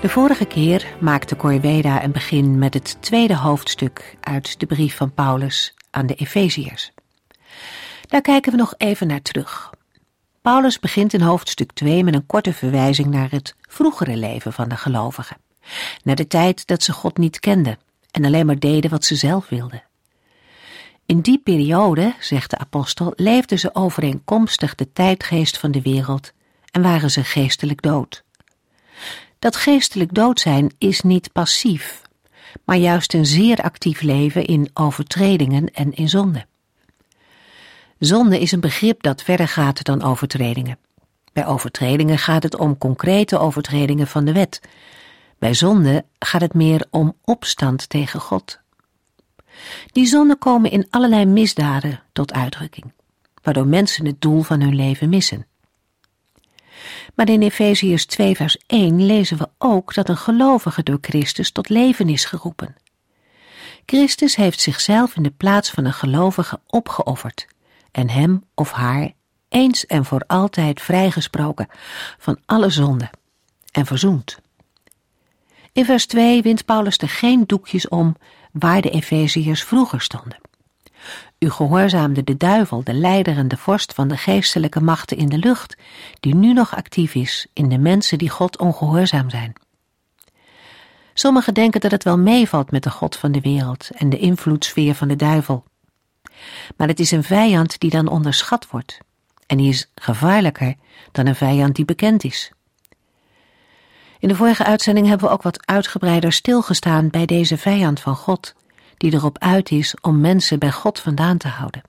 De vorige keer maakte Corveda een begin met het tweede hoofdstuk uit de brief van Paulus aan de Efeziërs. Daar kijken we nog even naar terug. Paulus begint in hoofdstuk 2 met een korte verwijzing naar het vroegere leven van de gelovigen. Naar de tijd dat ze God niet kenden en alleen maar deden wat ze zelf wilden. In die periode, zegt de apostel, leefden ze overeenkomstig de tijdgeest van de wereld en waren ze geestelijk dood. Dat geestelijk dood zijn is niet passief, maar juist een zeer actief leven in overtredingen en in zonde. Zonde is een begrip dat verder gaat dan overtredingen. Bij overtredingen gaat het om concrete overtredingen van de wet. Bij zonde gaat het meer om opstand tegen God. Die zonden komen in allerlei misdaden tot uitdrukking, waardoor mensen het doel van hun leven missen. Maar in Efeziërs 2 vers 1 lezen we ook dat een gelovige door Christus tot leven is geroepen. Christus heeft zichzelf in de plaats van een gelovige opgeofferd en hem of haar eens en voor altijd vrijgesproken van alle zonde en verzoend. In vers 2 wint Paulus er geen doekjes om waar de Efeziërs vroeger stonden. U gehoorzaamde de duivel, de leider en de vorst van de geestelijke machten in de lucht, die nu nog actief is in de mensen die God ongehoorzaam zijn. Sommigen denken dat het wel meevalt met de God van de wereld en de invloedssfeer van de duivel. Maar het is een vijand die dan onderschat wordt, en die is gevaarlijker dan een vijand die bekend is. In de vorige uitzending hebben we ook wat uitgebreider stilgestaan bij deze vijand van God die erop uit is om mensen bij God vandaan te houden.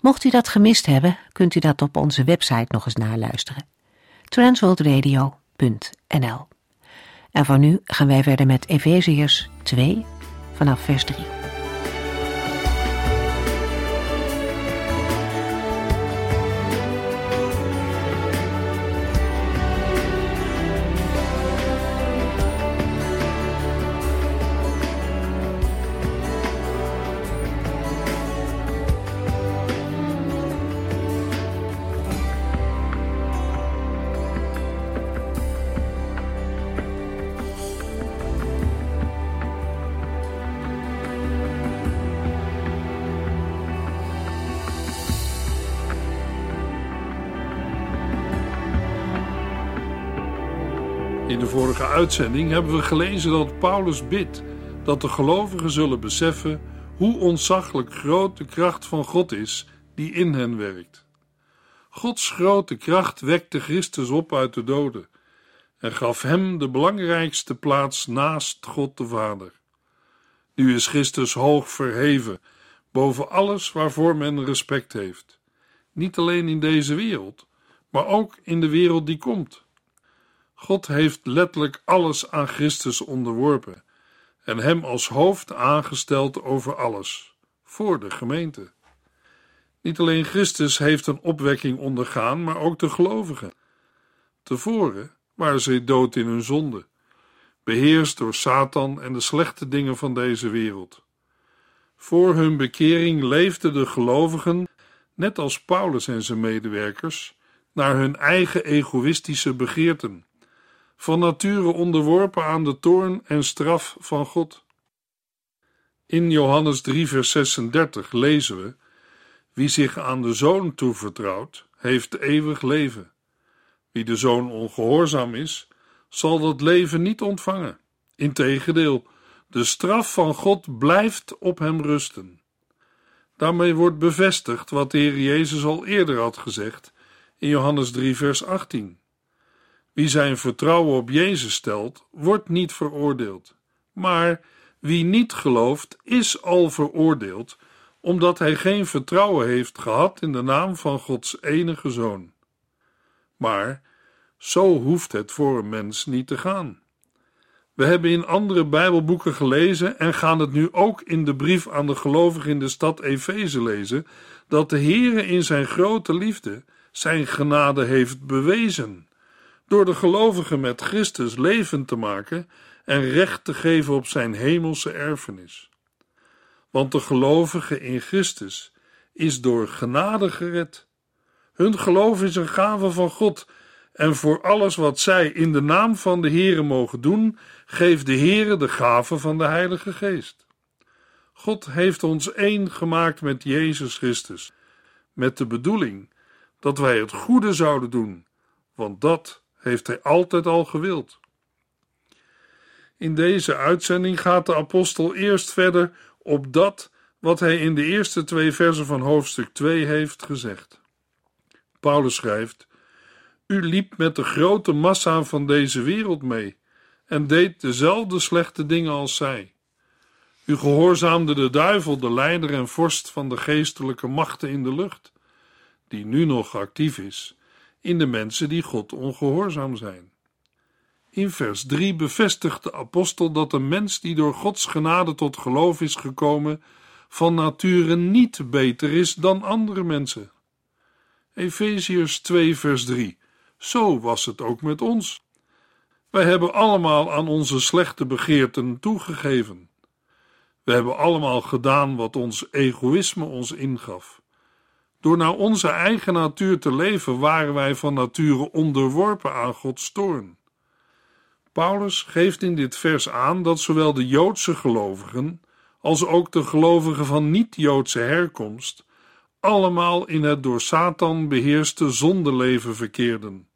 Mocht u dat gemist hebben, kunt u dat op onze website nog eens naluisteren. transworldradio.nl En voor nu gaan wij verder met Efeziërs 2 vanaf vers 3. Uitzending hebben we gelezen dat Paulus bidt dat de gelovigen zullen beseffen hoe ontzaglijk groot de kracht van God is die in hen werkt. Gods grote kracht wekte Christus op uit de doden en gaf hem de belangrijkste plaats naast God de Vader. Nu is Christus hoog verheven boven alles waarvoor men respect heeft, niet alleen in deze wereld, maar ook in de wereld die komt. God heeft letterlijk alles aan Christus onderworpen en hem als hoofd aangesteld over alles, voor de gemeente. Niet alleen Christus heeft een opwekking ondergaan, maar ook de gelovigen. Tevoren waren zij dood in hun zonde, beheerst door Satan en de slechte dingen van deze wereld. Voor hun bekering leefden de gelovigen, net als Paulus en zijn medewerkers, naar hun eigen egoïstische begeerten van nature onderworpen aan de toorn en straf van God. In Johannes 3, vers 36 lezen we: Wie zich aan de zoon toevertrouwt, heeft eeuwig leven. Wie de zoon ongehoorzaam is, zal dat leven niet ontvangen. Integendeel, de straf van God blijft op hem rusten. Daarmee wordt bevestigd wat de Heer Jezus al eerder had gezegd in Johannes 3, vers 18. Wie zijn vertrouwen op Jezus stelt, wordt niet veroordeeld. Maar wie niet gelooft, is al veroordeeld, omdat hij geen vertrouwen heeft gehad in de naam van Gods enige zoon. Maar zo hoeft het voor een mens niet te gaan. We hebben in andere Bijbelboeken gelezen en gaan het nu ook in de brief aan de gelovigen in de stad Efeze lezen dat de Heere in zijn grote liefde zijn genade heeft bewezen door de gelovigen met Christus levend te maken en recht te geven op zijn hemelse erfenis. Want de gelovige in Christus is door genade gered. Hun geloof is een gave van God en voor alles wat zij in de naam van de Heere mogen doen, geeft de Heere de gave van de Heilige Geest. God heeft ons één gemaakt met Jezus Christus, met de bedoeling dat wij het goede zouden doen, want dat heeft Hij altijd al gewild. In deze uitzending gaat de apostel eerst verder op dat wat hij in de eerste twee versen van hoofdstuk 2 heeft gezegd. Paulus schrijft: U liep met de grote massa van deze wereld mee en deed dezelfde slechte dingen als zij. U gehoorzaamde de duivel, de leider en vorst van de geestelijke machten in de lucht, die nu nog actief is in de mensen die God ongehoorzaam zijn. In vers 3 bevestigt de apostel dat een mens die door Gods genade tot geloof is gekomen, van nature niet beter is dan andere mensen. Efeziërs 2, vers 3. Zo was het ook met ons. Wij hebben allemaal aan onze slechte begeerten toegegeven. We hebben allemaal gedaan wat ons egoïsme ons ingaf. Door naar onze eigen natuur te leven, waren wij van nature onderworpen aan Gods toorn. Paulus geeft in dit vers aan dat zowel de Joodse gelovigen als ook de gelovigen van niet-Joodse herkomst allemaal in het door Satan beheerste zondeleven verkeerden.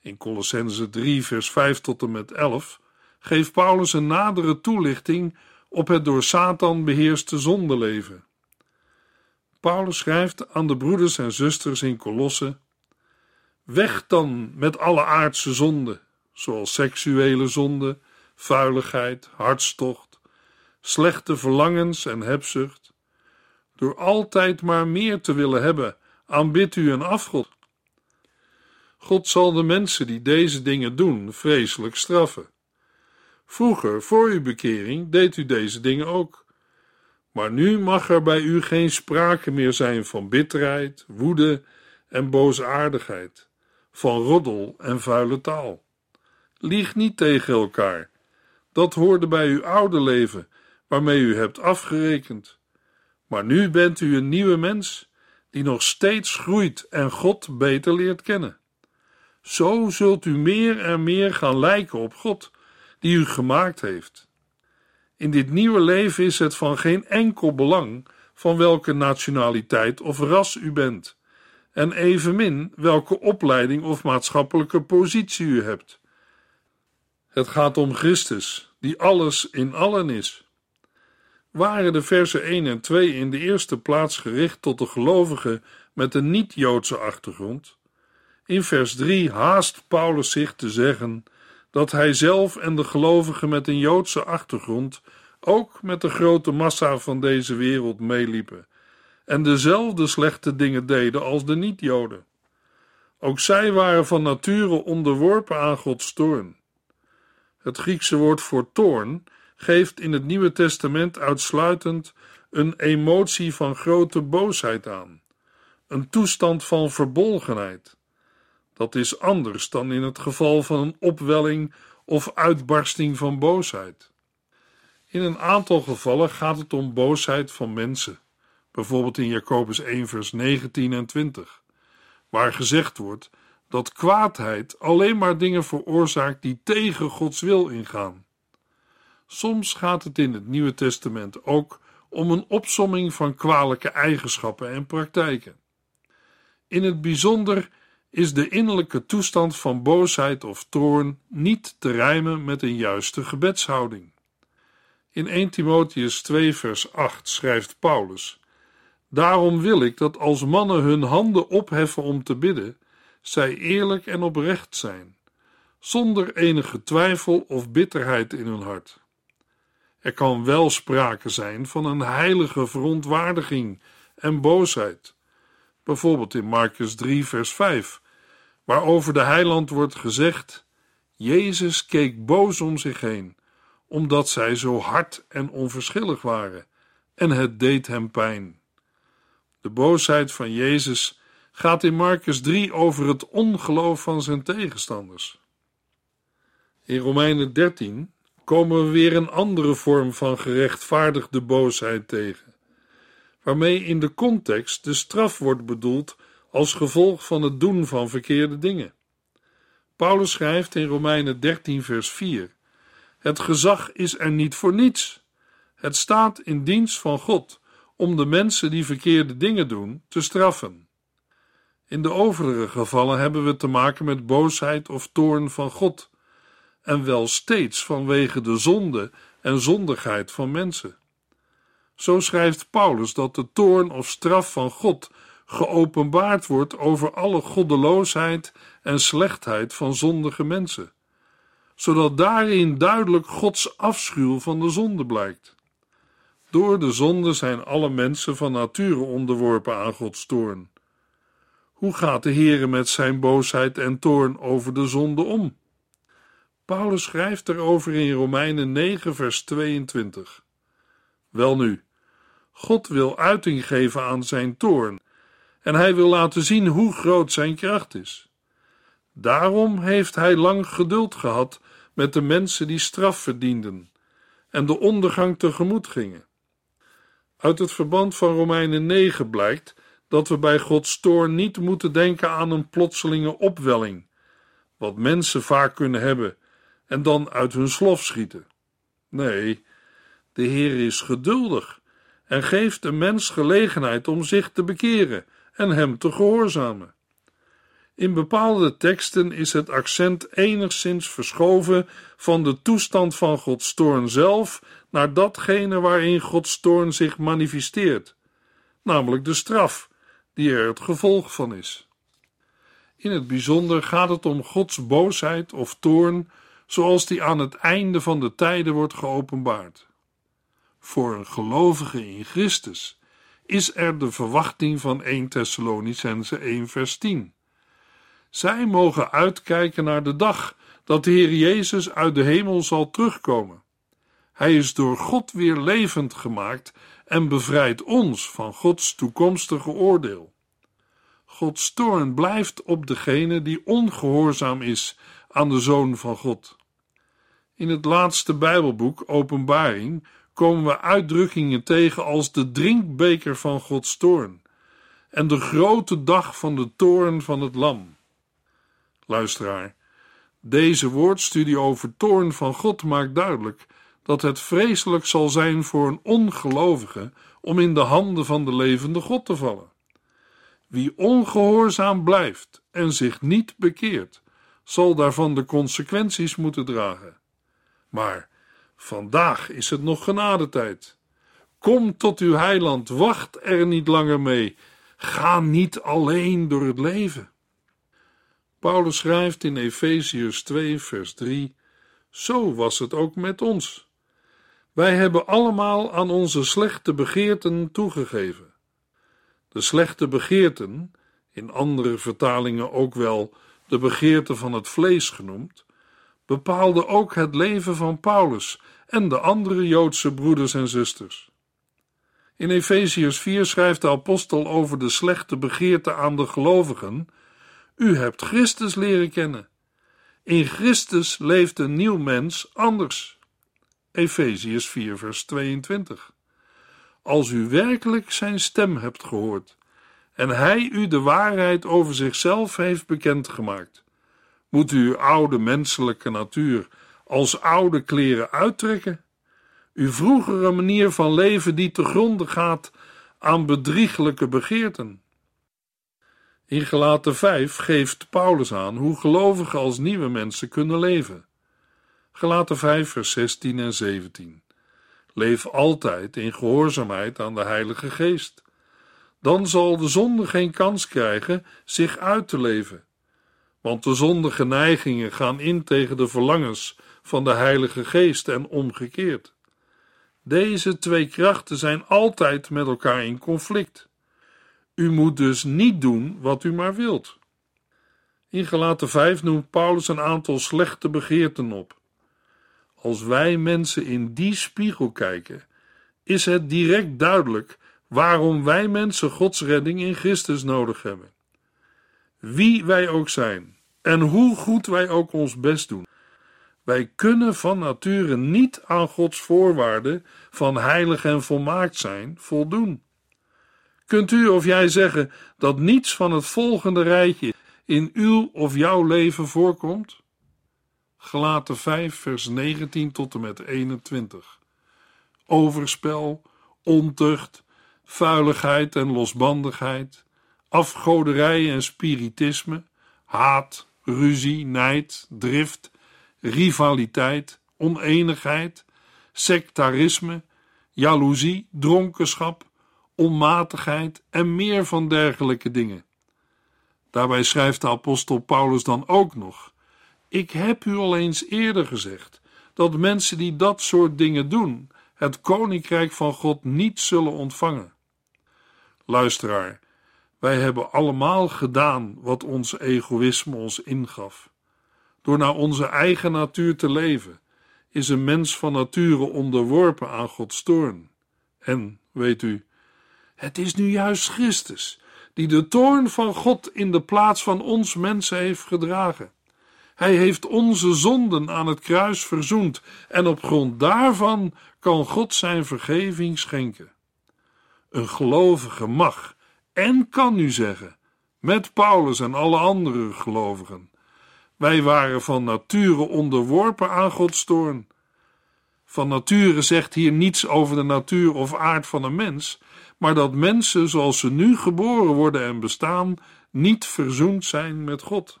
In Colossense 3, vers 5 tot en met 11 geeft Paulus een nadere toelichting op het door Satan beheerste zondeleven. Paulus schrijft aan de broeders en zusters in Colosse: Weg dan met alle aardse zonden, zoals seksuele zonde, vuiligheid, hartstocht, slechte verlangens en hebzucht. Door altijd maar meer te willen hebben, aanbidt u een afgod. God zal de mensen die deze dingen doen vreselijk straffen. Vroeger, voor uw bekering, deed u deze dingen ook. Maar nu mag er bij u geen sprake meer zijn van bitterheid, woede en boosaardigheid, van roddel en vuile taal. Lieg niet tegen elkaar. Dat hoorde bij uw oude leven, waarmee u hebt afgerekend. Maar nu bent u een nieuwe mens, die nog steeds groeit en God beter leert kennen. Zo zult u meer en meer gaan lijken op God, die u gemaakt heeft. In dit nieuwe leven is het van geen enkel belang van welke nationaliteit of ras u bent, en evenmin welke opleiding of maatschappelijke positie u hebt. Het gaat om Christus, die alles in allen is. Waren de versen 1 en 2 in de eerste plaats gericht tot de gelovigen met een niet-Joodse achtergrond? In vers 3 haast Paulus zich te zeggen dat hij zelf en de gelovigen met een Joodse achtergrond ook met de grote massa van deze wereld meeliepen en dezelfde slechte dingen deden als de niet-Joden. Ook zij waren van nature onderworpen aan Gods toorn. Het Griekse woord voor toorn geeft in het Nieuwe Testament uitsluitend een emotie van grote boosheid aan, een toestand van verbolgenheid. Dat is anders dan in het geval van een opwelling of uitbarsting van boosheid. In een aantal gevallen gaat het om boosheid van mensen, bijvoorbeeld in Jacobus 1, vers 19 en 20, waar gezegd wordt dat kwaadheid alleen maar dingen veroorzaakt die tegen Gods wil ingaan. Soms gaat het in het Nieuwe Testament ook om een opsomming van kwalijke eigenschappen en praktijken. In het bijzonder is de innerlijke toestand van boosheid of toorn niet te rijmen met een juiste gebedshouding. In 1 Timotheus 2, vers 8 schrijft Paulus: Daarom wil ik dat als mannen hun handen opheffen om te bidden, zij eerlijk en oprecht zijn, zonder enige twijfel of bitterheid in hun hart. Er kan wel sprake zijn van een heilige verontwaardiging en boosheid, bijvoorbeeld in Marcus 3, vers 5, waarover de heiland wordt gezegd: Jezus keek boos om zich heen, omdat zij zo hard en onverschillig waren, en het deed hem pijn. De boosheid van Jezus gaat in Marcus 3 over het ongeloof van zijn tegenstanders. In Romeinen 13 komen we weer een andere vorm van gerechtvaardigde boosheid tegen, waarmee in de context de straf wordt bedoeld als gevolg van het doen van verkeerde dingen. Paulus schrijft in Romeinen 13, vers 4: Het gezag is er niet voor niets. Het staat in dienst van God om de mensen die verkeerde dingen doen te straffen. In de overige gevallen hebben we te maken met boosheid of toorn van God, en wel steeds vanwege de zonde en zondigheid van mensen. Zo schrijft Paulus dat de toorn of straf van God geopenbaard wordt over alle goddeloosheid en slechtheid van zondige mensen, zodat daarin duidelijk Gods afschuw van de zonde blijkt. Door de zonde zijn alle mensen van nature onderworpen aan Gods toorn. Hoe gaat de Heere met zijn boosheid en toorn over de zonde om? Paulus schrijft erover in Romeinen 9, vers 22. Welnu, God wil uiting geven aan zijn toorn en hij wil laten zien hoe groot zijn kracht is. Daarom heeft hij lang geduld gehad met de mensen die straf verdienden en de ondergang tegemoet gingen. Uit het verband van Romeinen 9 blijkt dat we bij Gods toorn niet moeten denken aan een plotselinge opwelling, wat mensen vaak kunnen hebben en dan uit hun slof schieten. Nee, de Heer is geduldig en geeft een mens gelegenheid om zich te bekeren en hem te gehoorzamen. In bepaalde teksten is het accent enigszins verschoven van de toestand van Gods toorn zelf naar datgene waarin Gods toorn zich manifesteert, namelijk de straf, die er het gevolg van is. In het bijzonder gaat het om Gods boosheid of toorn, zoals die aan het einde van de tijden wordt geopenbaard. Voor een gelovige in Christus is er de verwachting van 1 Thessalonicense 1 vers 10. Zij mogen uitkijken naar de dag dat de Heer Jezus uit de hemel zal terugkomen. Hij is door God weer levend gemaakt en bevrijdt ons van Gods toekomstige oordeel. Gods toorn blijft op degene die ongehoorzaam is aan de Zoon van God. In het laatste Bijbelboek, Openbaring, komen we uitdrukkingen tegen als de drinkbeker van Gods toorn en de grote dag van de toorn van het Lam. Luisteraar, deze woordstudie over toorn van God maakt duidelijk dat het vreselijk zal zijn voor een ongelovige om in de handen van de levende God te vallen. Wie ongehoorzaam blijft en zich niet bekeert, zal daarvan de consequenties moeten dragen. Maar vandaag is het nog genadetijd. Kom tot uw heiland, wacht er niet langer mee. Ga niet alleen door het leven. Paulus schrijft in Efeziërs 2, vers 3: Zo was het ook met ons. Wij hebben allemaal aan onze slechte begeerten toegegeven. De slechte begeerten, in andere vertalingen ook wel de begeerte van het vlees genoemd, bepaalde ook het leven van Paulus en de andere Joodse broeders en zusters. In Efeziërs 4 schrijft de apostel over de slechte begeerte aan de gelovigen: U hebt Christus leren kennen. In Christus leeft een nieuw mens anders. Efeziërs 4, vers 22. Als u werkelijk zijn stem hebt gehoord en hij u de waarheid over zichzelf heeft bekendgemaakt, moet u uw oude menselijke natuur als oude kleren uittrekken, uw vroegere manier van leven die te gronde gaat aan bedrieglijke begeerten. In Gelaten 5 geeft Paulus aan hoe gelovigen als nieuwe mensen kunnen leven. Gelaten 5 vers 16 en 17. Leef altijd in gehoorzaamheid aan de Heilige Geest. Dan zal de zonde geen kans krijgen zich uit te leven. Want de zondige neigingen gaan in tegen de verlangens van de Heilige Geest en omgekeerd. Deze twee krachten zijn altijd met elkaar in conflict. U moet dus niet doen wat u maar wilt. In Galaten 5 noemt Paulus een aantal slechte begeerten op. Als wij mensen in die spiegel kijken, is het direct duidelijk waarom wij mensen Gods redding in Christus nodig hebben. Wie wij ook zijn en hoe goed wij ook ons best doen, wij kunnen van nature niet aan Gods voorwaarden van heilig en volmaakt zijn voldoen. Kunt u of jij zeggen dat niets van het volgende rijtje in uw of jouw leven voorkomt? Gelaten 5, vers 19 tot en met 21. Overspel, ontucht, vuiligheid en losbandigheid, afgoderij en spiritisme, haat, ruzie, nijd, drift, rivaliteit, oneenigheid, sectarisme, jaloezie, dronkenschap, onmatigheid en meer van dergelijke dingen. Daarbij schrijft de apostel Paulus dan ook nog: Ik heb u al eens eerder gezegd dat mensen die dat soort dingen doen, het koninkrijk van God niet zullen ontvangen. Luisteraar, wij hebben allemaal gedaan wat ons egoïsme ons ingaf. Door naar onze eigen natuur te leven, is een mens van nature onderworpen aan Gods toorn. En, weet u, het is nu juist Christus die de toorn van God in de plaats van ons mensen heeft gedragen. Hij heeft onze zonden aan het kruis verzoend en op grond daarvan kan God zijn vergeving schenken. Een gelovige mag en kan nu zeggen, met Paulus en alle andere gelovigen: Wij waren van nature onderworpen aan Gods toorn. Van nature zegt hier niets over de natuur of aard van een mens, maar dat mensen zoals ze nu geboren worden en bestaan, niet verzoend zijn met God.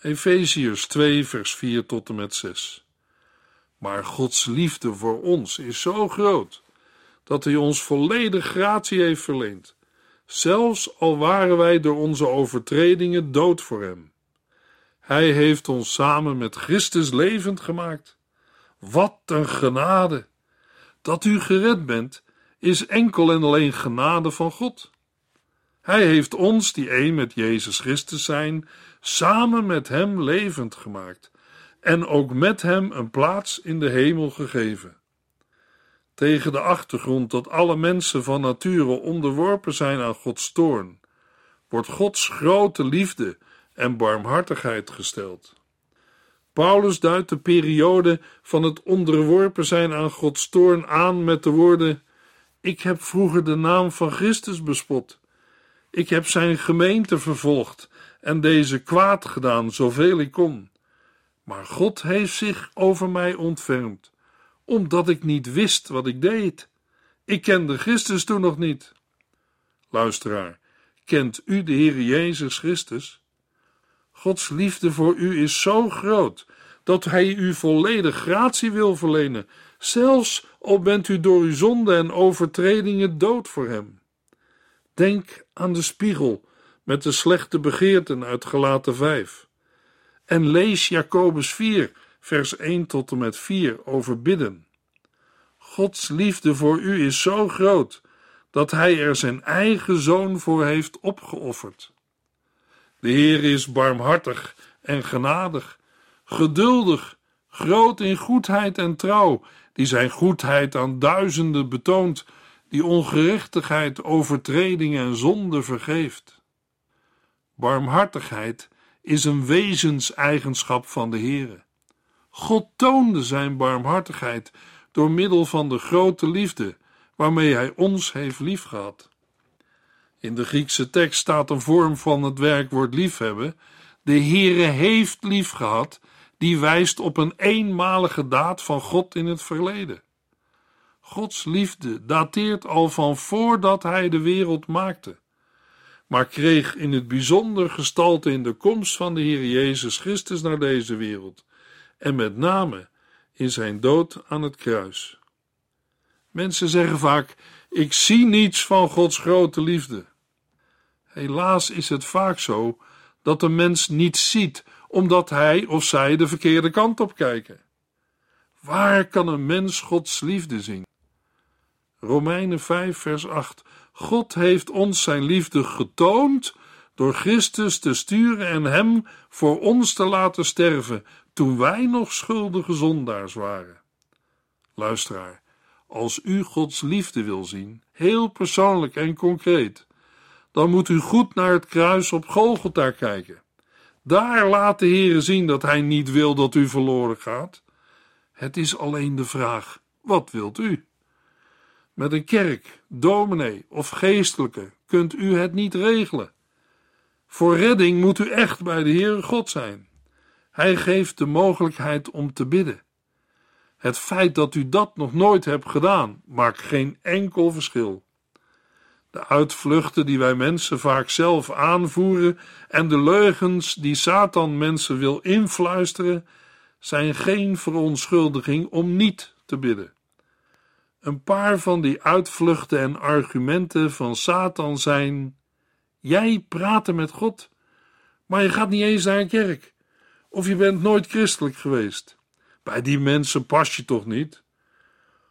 Efeziërs 2, vers 4 tot en met 6. Maar Gods liefde voor ons is zo groot dat Hij ons volledig gratie heeft verleend, zelfs al waren wij door onze overtredingen dood voor Hem. Hij heeft ons samen met Christus levend gemaakt. Wat een genade! Dat u gered bent, is enkel en alleen genade van God. Hij heeft ons, die één met Jezus Christus zijn, samen met Hem levend gemaakt en ook met Hem een plaats in de hemel gegeven. Tegen de achtergrond dat alle mensen van nature onderworpen zijn aan Gods toorn, wordt Gods grote liefde en barmhartigheid gesteld. Paulus duidt de periode van het onderworpen zijn aan Gods toorn aan met de woorden: Ik heb vroeger de naam van Christus bespot. Ik heb zijn gemeente vervolgd en deze kwaad gedaan zoveel ik kon. Maar God heeft zich over mij ontfermd, omdat ik niet wist wat ik deed. Ik kende Christus toen nog niet. Luisteraar, kent u de Heer Jezus Christus? Gods liefde voor u is zo groot dat Hij u volledig gratie wil verlenen, zelfs al bent u door uw zonde en overtredingen dood voor Hem. Denk aan de spiegel met de slechte begeerten uit Gelaten 5. En lees Jacobus 4, vers 1 tot en met 4 over bidden. Gods liefde voor u is zo groot dat Hij er zijn eigen zoon voor heeft opgeofferd. De Heer is barmhartig en genadig, geduldig, groot in goedheid en trouw, die zijn goedheid aan duizenden betoont, die ongerechtigheid, overtredingen en zonde vergeeft. Barmhartigheid is een wezenseigenschap van de Heere. God toonde zijn barmhartigheid door middel van de grote liefde waarmee hij ons heeft liefgehad. In de Griekse tekst staat een vorm van het werkwoord liefhebben. De Heere heeft liefgehad, die wijst op een eenmalige daad van God in het verleden. Gods liefde dateert al van voordat hij de wereld maakte, maar kreeg in het bijzonder gestalte in de komst van de Heer Jezus Christus naar deze wereld, en met name in zijn dood aan het kruis. Mensen zeggen vaak: Ik zie niets van Gods grote liefde. Helaas is het vaak zo dat de mens niets ziet, omdat hij of zij de verkeerde kant op kijken. Waar kan een mens Gods liefde zien? Romeinen 5, vers 8. God heeft ons zijn liefde getoond door Christus te sturen en Hem voor ons te laten sterven toen wij nog schuldige zondaars waren. Luisteraar, als u Gods liefde wil zien, heel persoonlijk en concreet, dan moet u goed naar het kruis op Golgotha kijken. Daar laat de Heere zien dat Hij niet wil dat u verloren gaat. Het is alleen de vraag: wat wilt u? Met een kerk, dominee of geestelijke kunt u het niet regelen. Voor redding moet u echt bij de Heere God zijn. Hij geeft de mogelijkheid om te bidden. Het feit dat u dat nog nooit hebt gedaan, maakt geen enkel verschil. De uitvluchten die wij mensen vaak zelf aanvoeren en de leugens die Satan mensen wil influisteren, zijn geen verontschuldiging om niet te bidden. Een paar van die uitvluchten en argumenten van Satan zijn: jij praat met God, maar je gaat niet eens naar een kerk, of je bent nooit christelijk geweest. Bij die mensen pas je toch niet?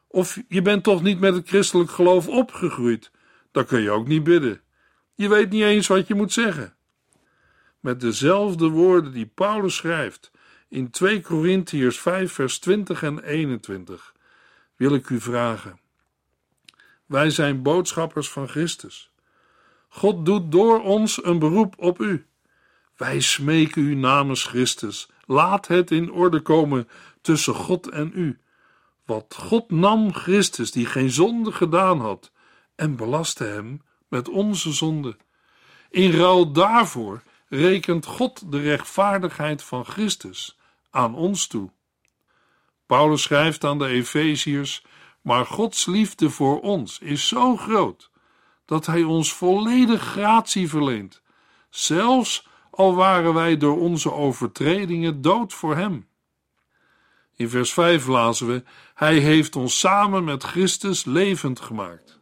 Of je bent toch niet met het christelijk geloof opgegroeid? Dan kun je ook niet bidden. Je weet niet eens wat je moet zeggen. Met dezelfde woorden die Paulus schrijft in 2 Korintiërs 5, vers 20 en 21, wil ik u vragen. Wij zijn boodschappers van Christus. God doet door ons een beroep op u. Wij smeken u namens Christus. Laat het in orde komen tussen God en u. Wat God nam Christus, die geen zonde gedaan had, en belastte hem met onze zonde. In ruil daarvoor rekent God de rechtvaardigheid van Christus aan ons toe. Paulus schrijft aan de Efeziërs: Maar Gods liefde voor ons is zo groot dat Hij ons volledig gratie verleent, zelfs al waren wij door onze overtredingen dood voor Hem. In vers 5 lazen we: Hij heeft ons samen met Christus levend gemaakt.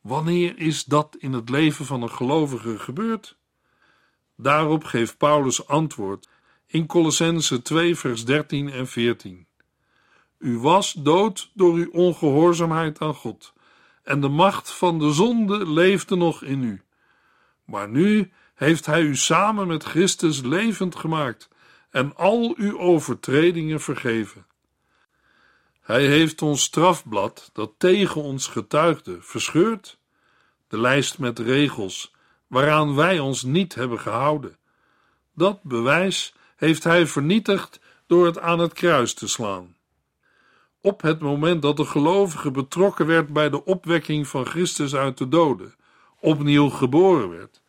Wanneer is dat in het leven van een gelovige gebeurd? Daarop geeft Paulus antwoord in Colossense 2, vers 13 en 14. U was dood door uw ongehoorzaamheid aan God, en de macht van de zonde leefde nog in u. Maar nu heeft Hij u samen met Christus levend gemaakt en al uw overtredingen vergeven. Hij heeft ons strafblad, dat tegen ons getuigde, verscheurd, de lijst met regels waaraan wij ons niet hebben gehouden. Dat bewijs heeft hij vernietigd door het aan het kruis te slaan. Op het moment dat de gelovige betrokken werd bij de opwekking van Christus uit de doden, opnieuw geboren werd,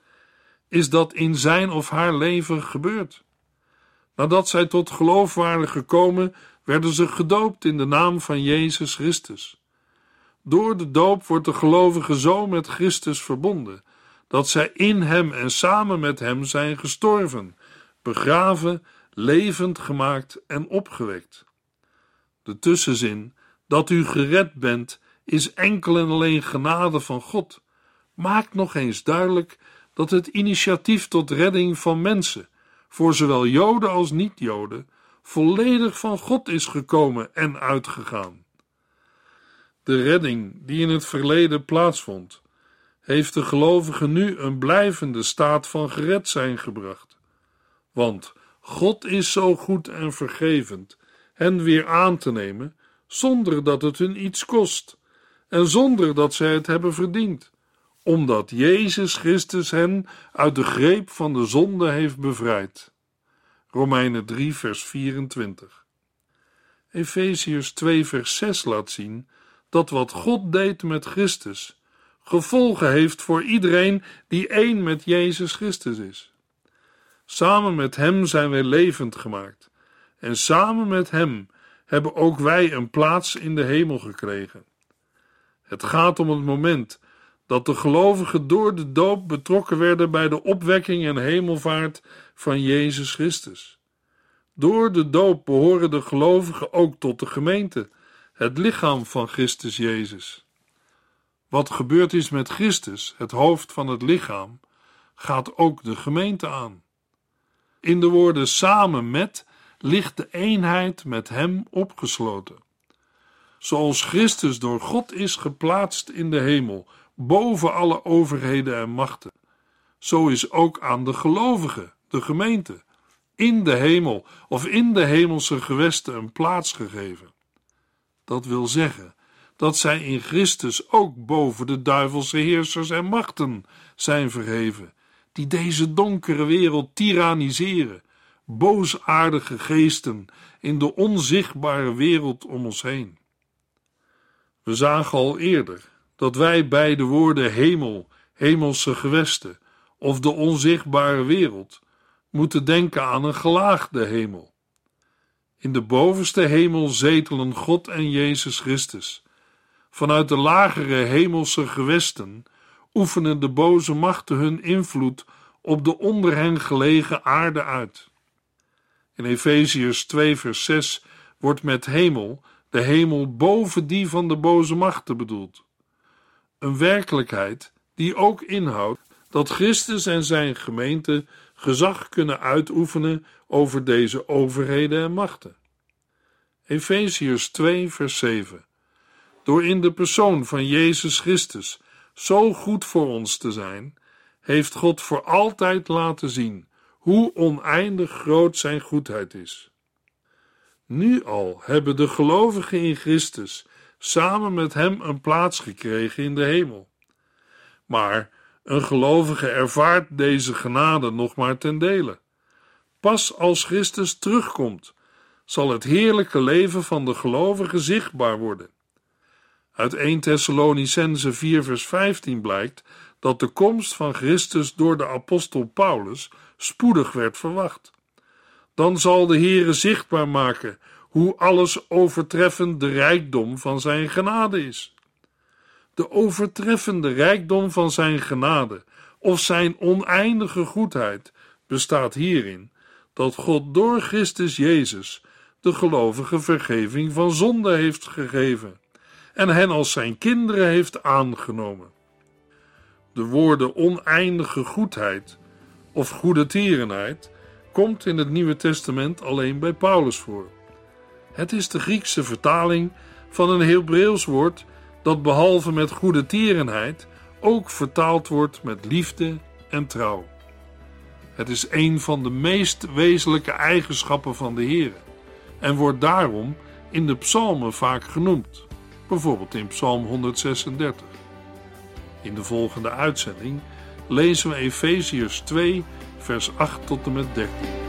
is dat in zijn of haar leven gebeurd. Nadat zij tot geloof waren gekomen, werden ze gedoopt in de naam van Jezus Christus. Door de doop wordt de gelovige zo met Christus verbonden, dat zij in Hem en samen met Hem zijn gestorven, begraven, levend gemaakt en opgewekt. De tussenzin, dat u gered bent, is enkel en alleen genade van God, maakt nog eens duidelijk dat het initiatief tot redding van mensen, voor zowel Joden als niet-Joden, volledig van God is gekomen en uitgegaan. De redding die in het verleden plaatsvond, heeft de gelovigen nu een blijvende staat van gered zijn gebracht. Want God is zo goed en vergevend hen weer aan te nemen, zonder dat het hun iets kost en zonder dat zij het hebben verdiend, omdat Jezus Christus hen uit de greep van de zonde heeft bevrijd. Romeinen 3, vers 24. Efeziërs 2, vers 6 laat zien dat wat God deed met Christus gevolgen heeft voor iedereen die één met Jezus Christus is. Samen met Hem zijn wij levend gemaakt en samen met Hem hebben ook wij een plaats in de hemel gekregen. Het gaat om het moment dat de gelovigen door de doop betrokken werden bij de opwekking en hemelvaart van Jezus Christus. Door de doop behoren de gelovigen ook tot de gemeente, het lichaam van Christus Jezus. Wat gebeurd is met Christus, het hoofd van het lichaam, gaat ook de gemeente aan. In de woorden samen met ligt de eenheid met Hem opgesloten. Zoals Christus door God is geplaatst in de hemel, boven alle overheden en machten, zo is ook aan de gelovigen, de gemeente, in de hemel of in de hemelse gewesten een plaats gegeven. Dat wil zeggen dat zij in Christus ook boven de duivelse heersers en machten zijn verheven, die deze donkere wereld tyranniseren, boosaardige geesten in de onzichtbare wereld om ons heen. We zagen al eerder dat wij bij de woorden hemel, hemelse gewesten of de onzichtbare wereld moeten denken aan een gelaagde hemel. In de bovenste hemel zetelen God en Jezus Christus. Vanuit de lagere hemelse gewesten oefenen de boze machten hun invloed op de onder hen gelegen aarde uit. In Efeziërs 2 vers 6 wordt met hemel de hemel boven die van de boze machten bedoeld. Een werkelijkheid die ook inhoudt dat Christus en zijn gemeente gezag kunnen uitoefenen over deze overheden en machten. Efeziërs 2 vers 7 Door in de persoon van Jezus Christus zo goed voor ons te zijn, heeft God voor altijd laten zien hoe oneindig groot zijn goedheid is. Nu al hebben de gelovigen in Christus samen met Hem een plaats gekregen in de hemel. Maar een gelovige ervaart deze genade nog maar ten dele. Pas als Christus terugkomt, zal het heerlijke leven van de gelovige zichtbaar worden. Uit 1 Thessalonicense 4 vers 15 blijkt dat de komst van Christus door de apostel Paulus spoedig werd verwacht. Dan zal de Heere zichtbaar maken hoe alles overtreffend de rijkdom van zijn genade is. De overtreffende rijkdom van zijn genade of zijn oneindige goedheid bestaat hierin dat God door Christus Jezus de gelovige vergeving van zonde heeft gegeven en hen als zijn kinderen heeft aangenomen. De woorden oneindige goedheid of goede tierenheid komt in het Nieuwe Testament alleen bij Paulus voor. Het is de Griekse vertaling van een Hebreeuws woord dat behalve met goede tierenheid ook vertaald wordt met liefde en trouw. Het is een van de meest wezenlijke eigenschappen van de Heer en wordt daarom in de psalmen vaak genoemd, bijvoorbeeld in Psalm 136. In de volgende uitzending lezen we Efeziërs 2, vers 8 tot en met 13.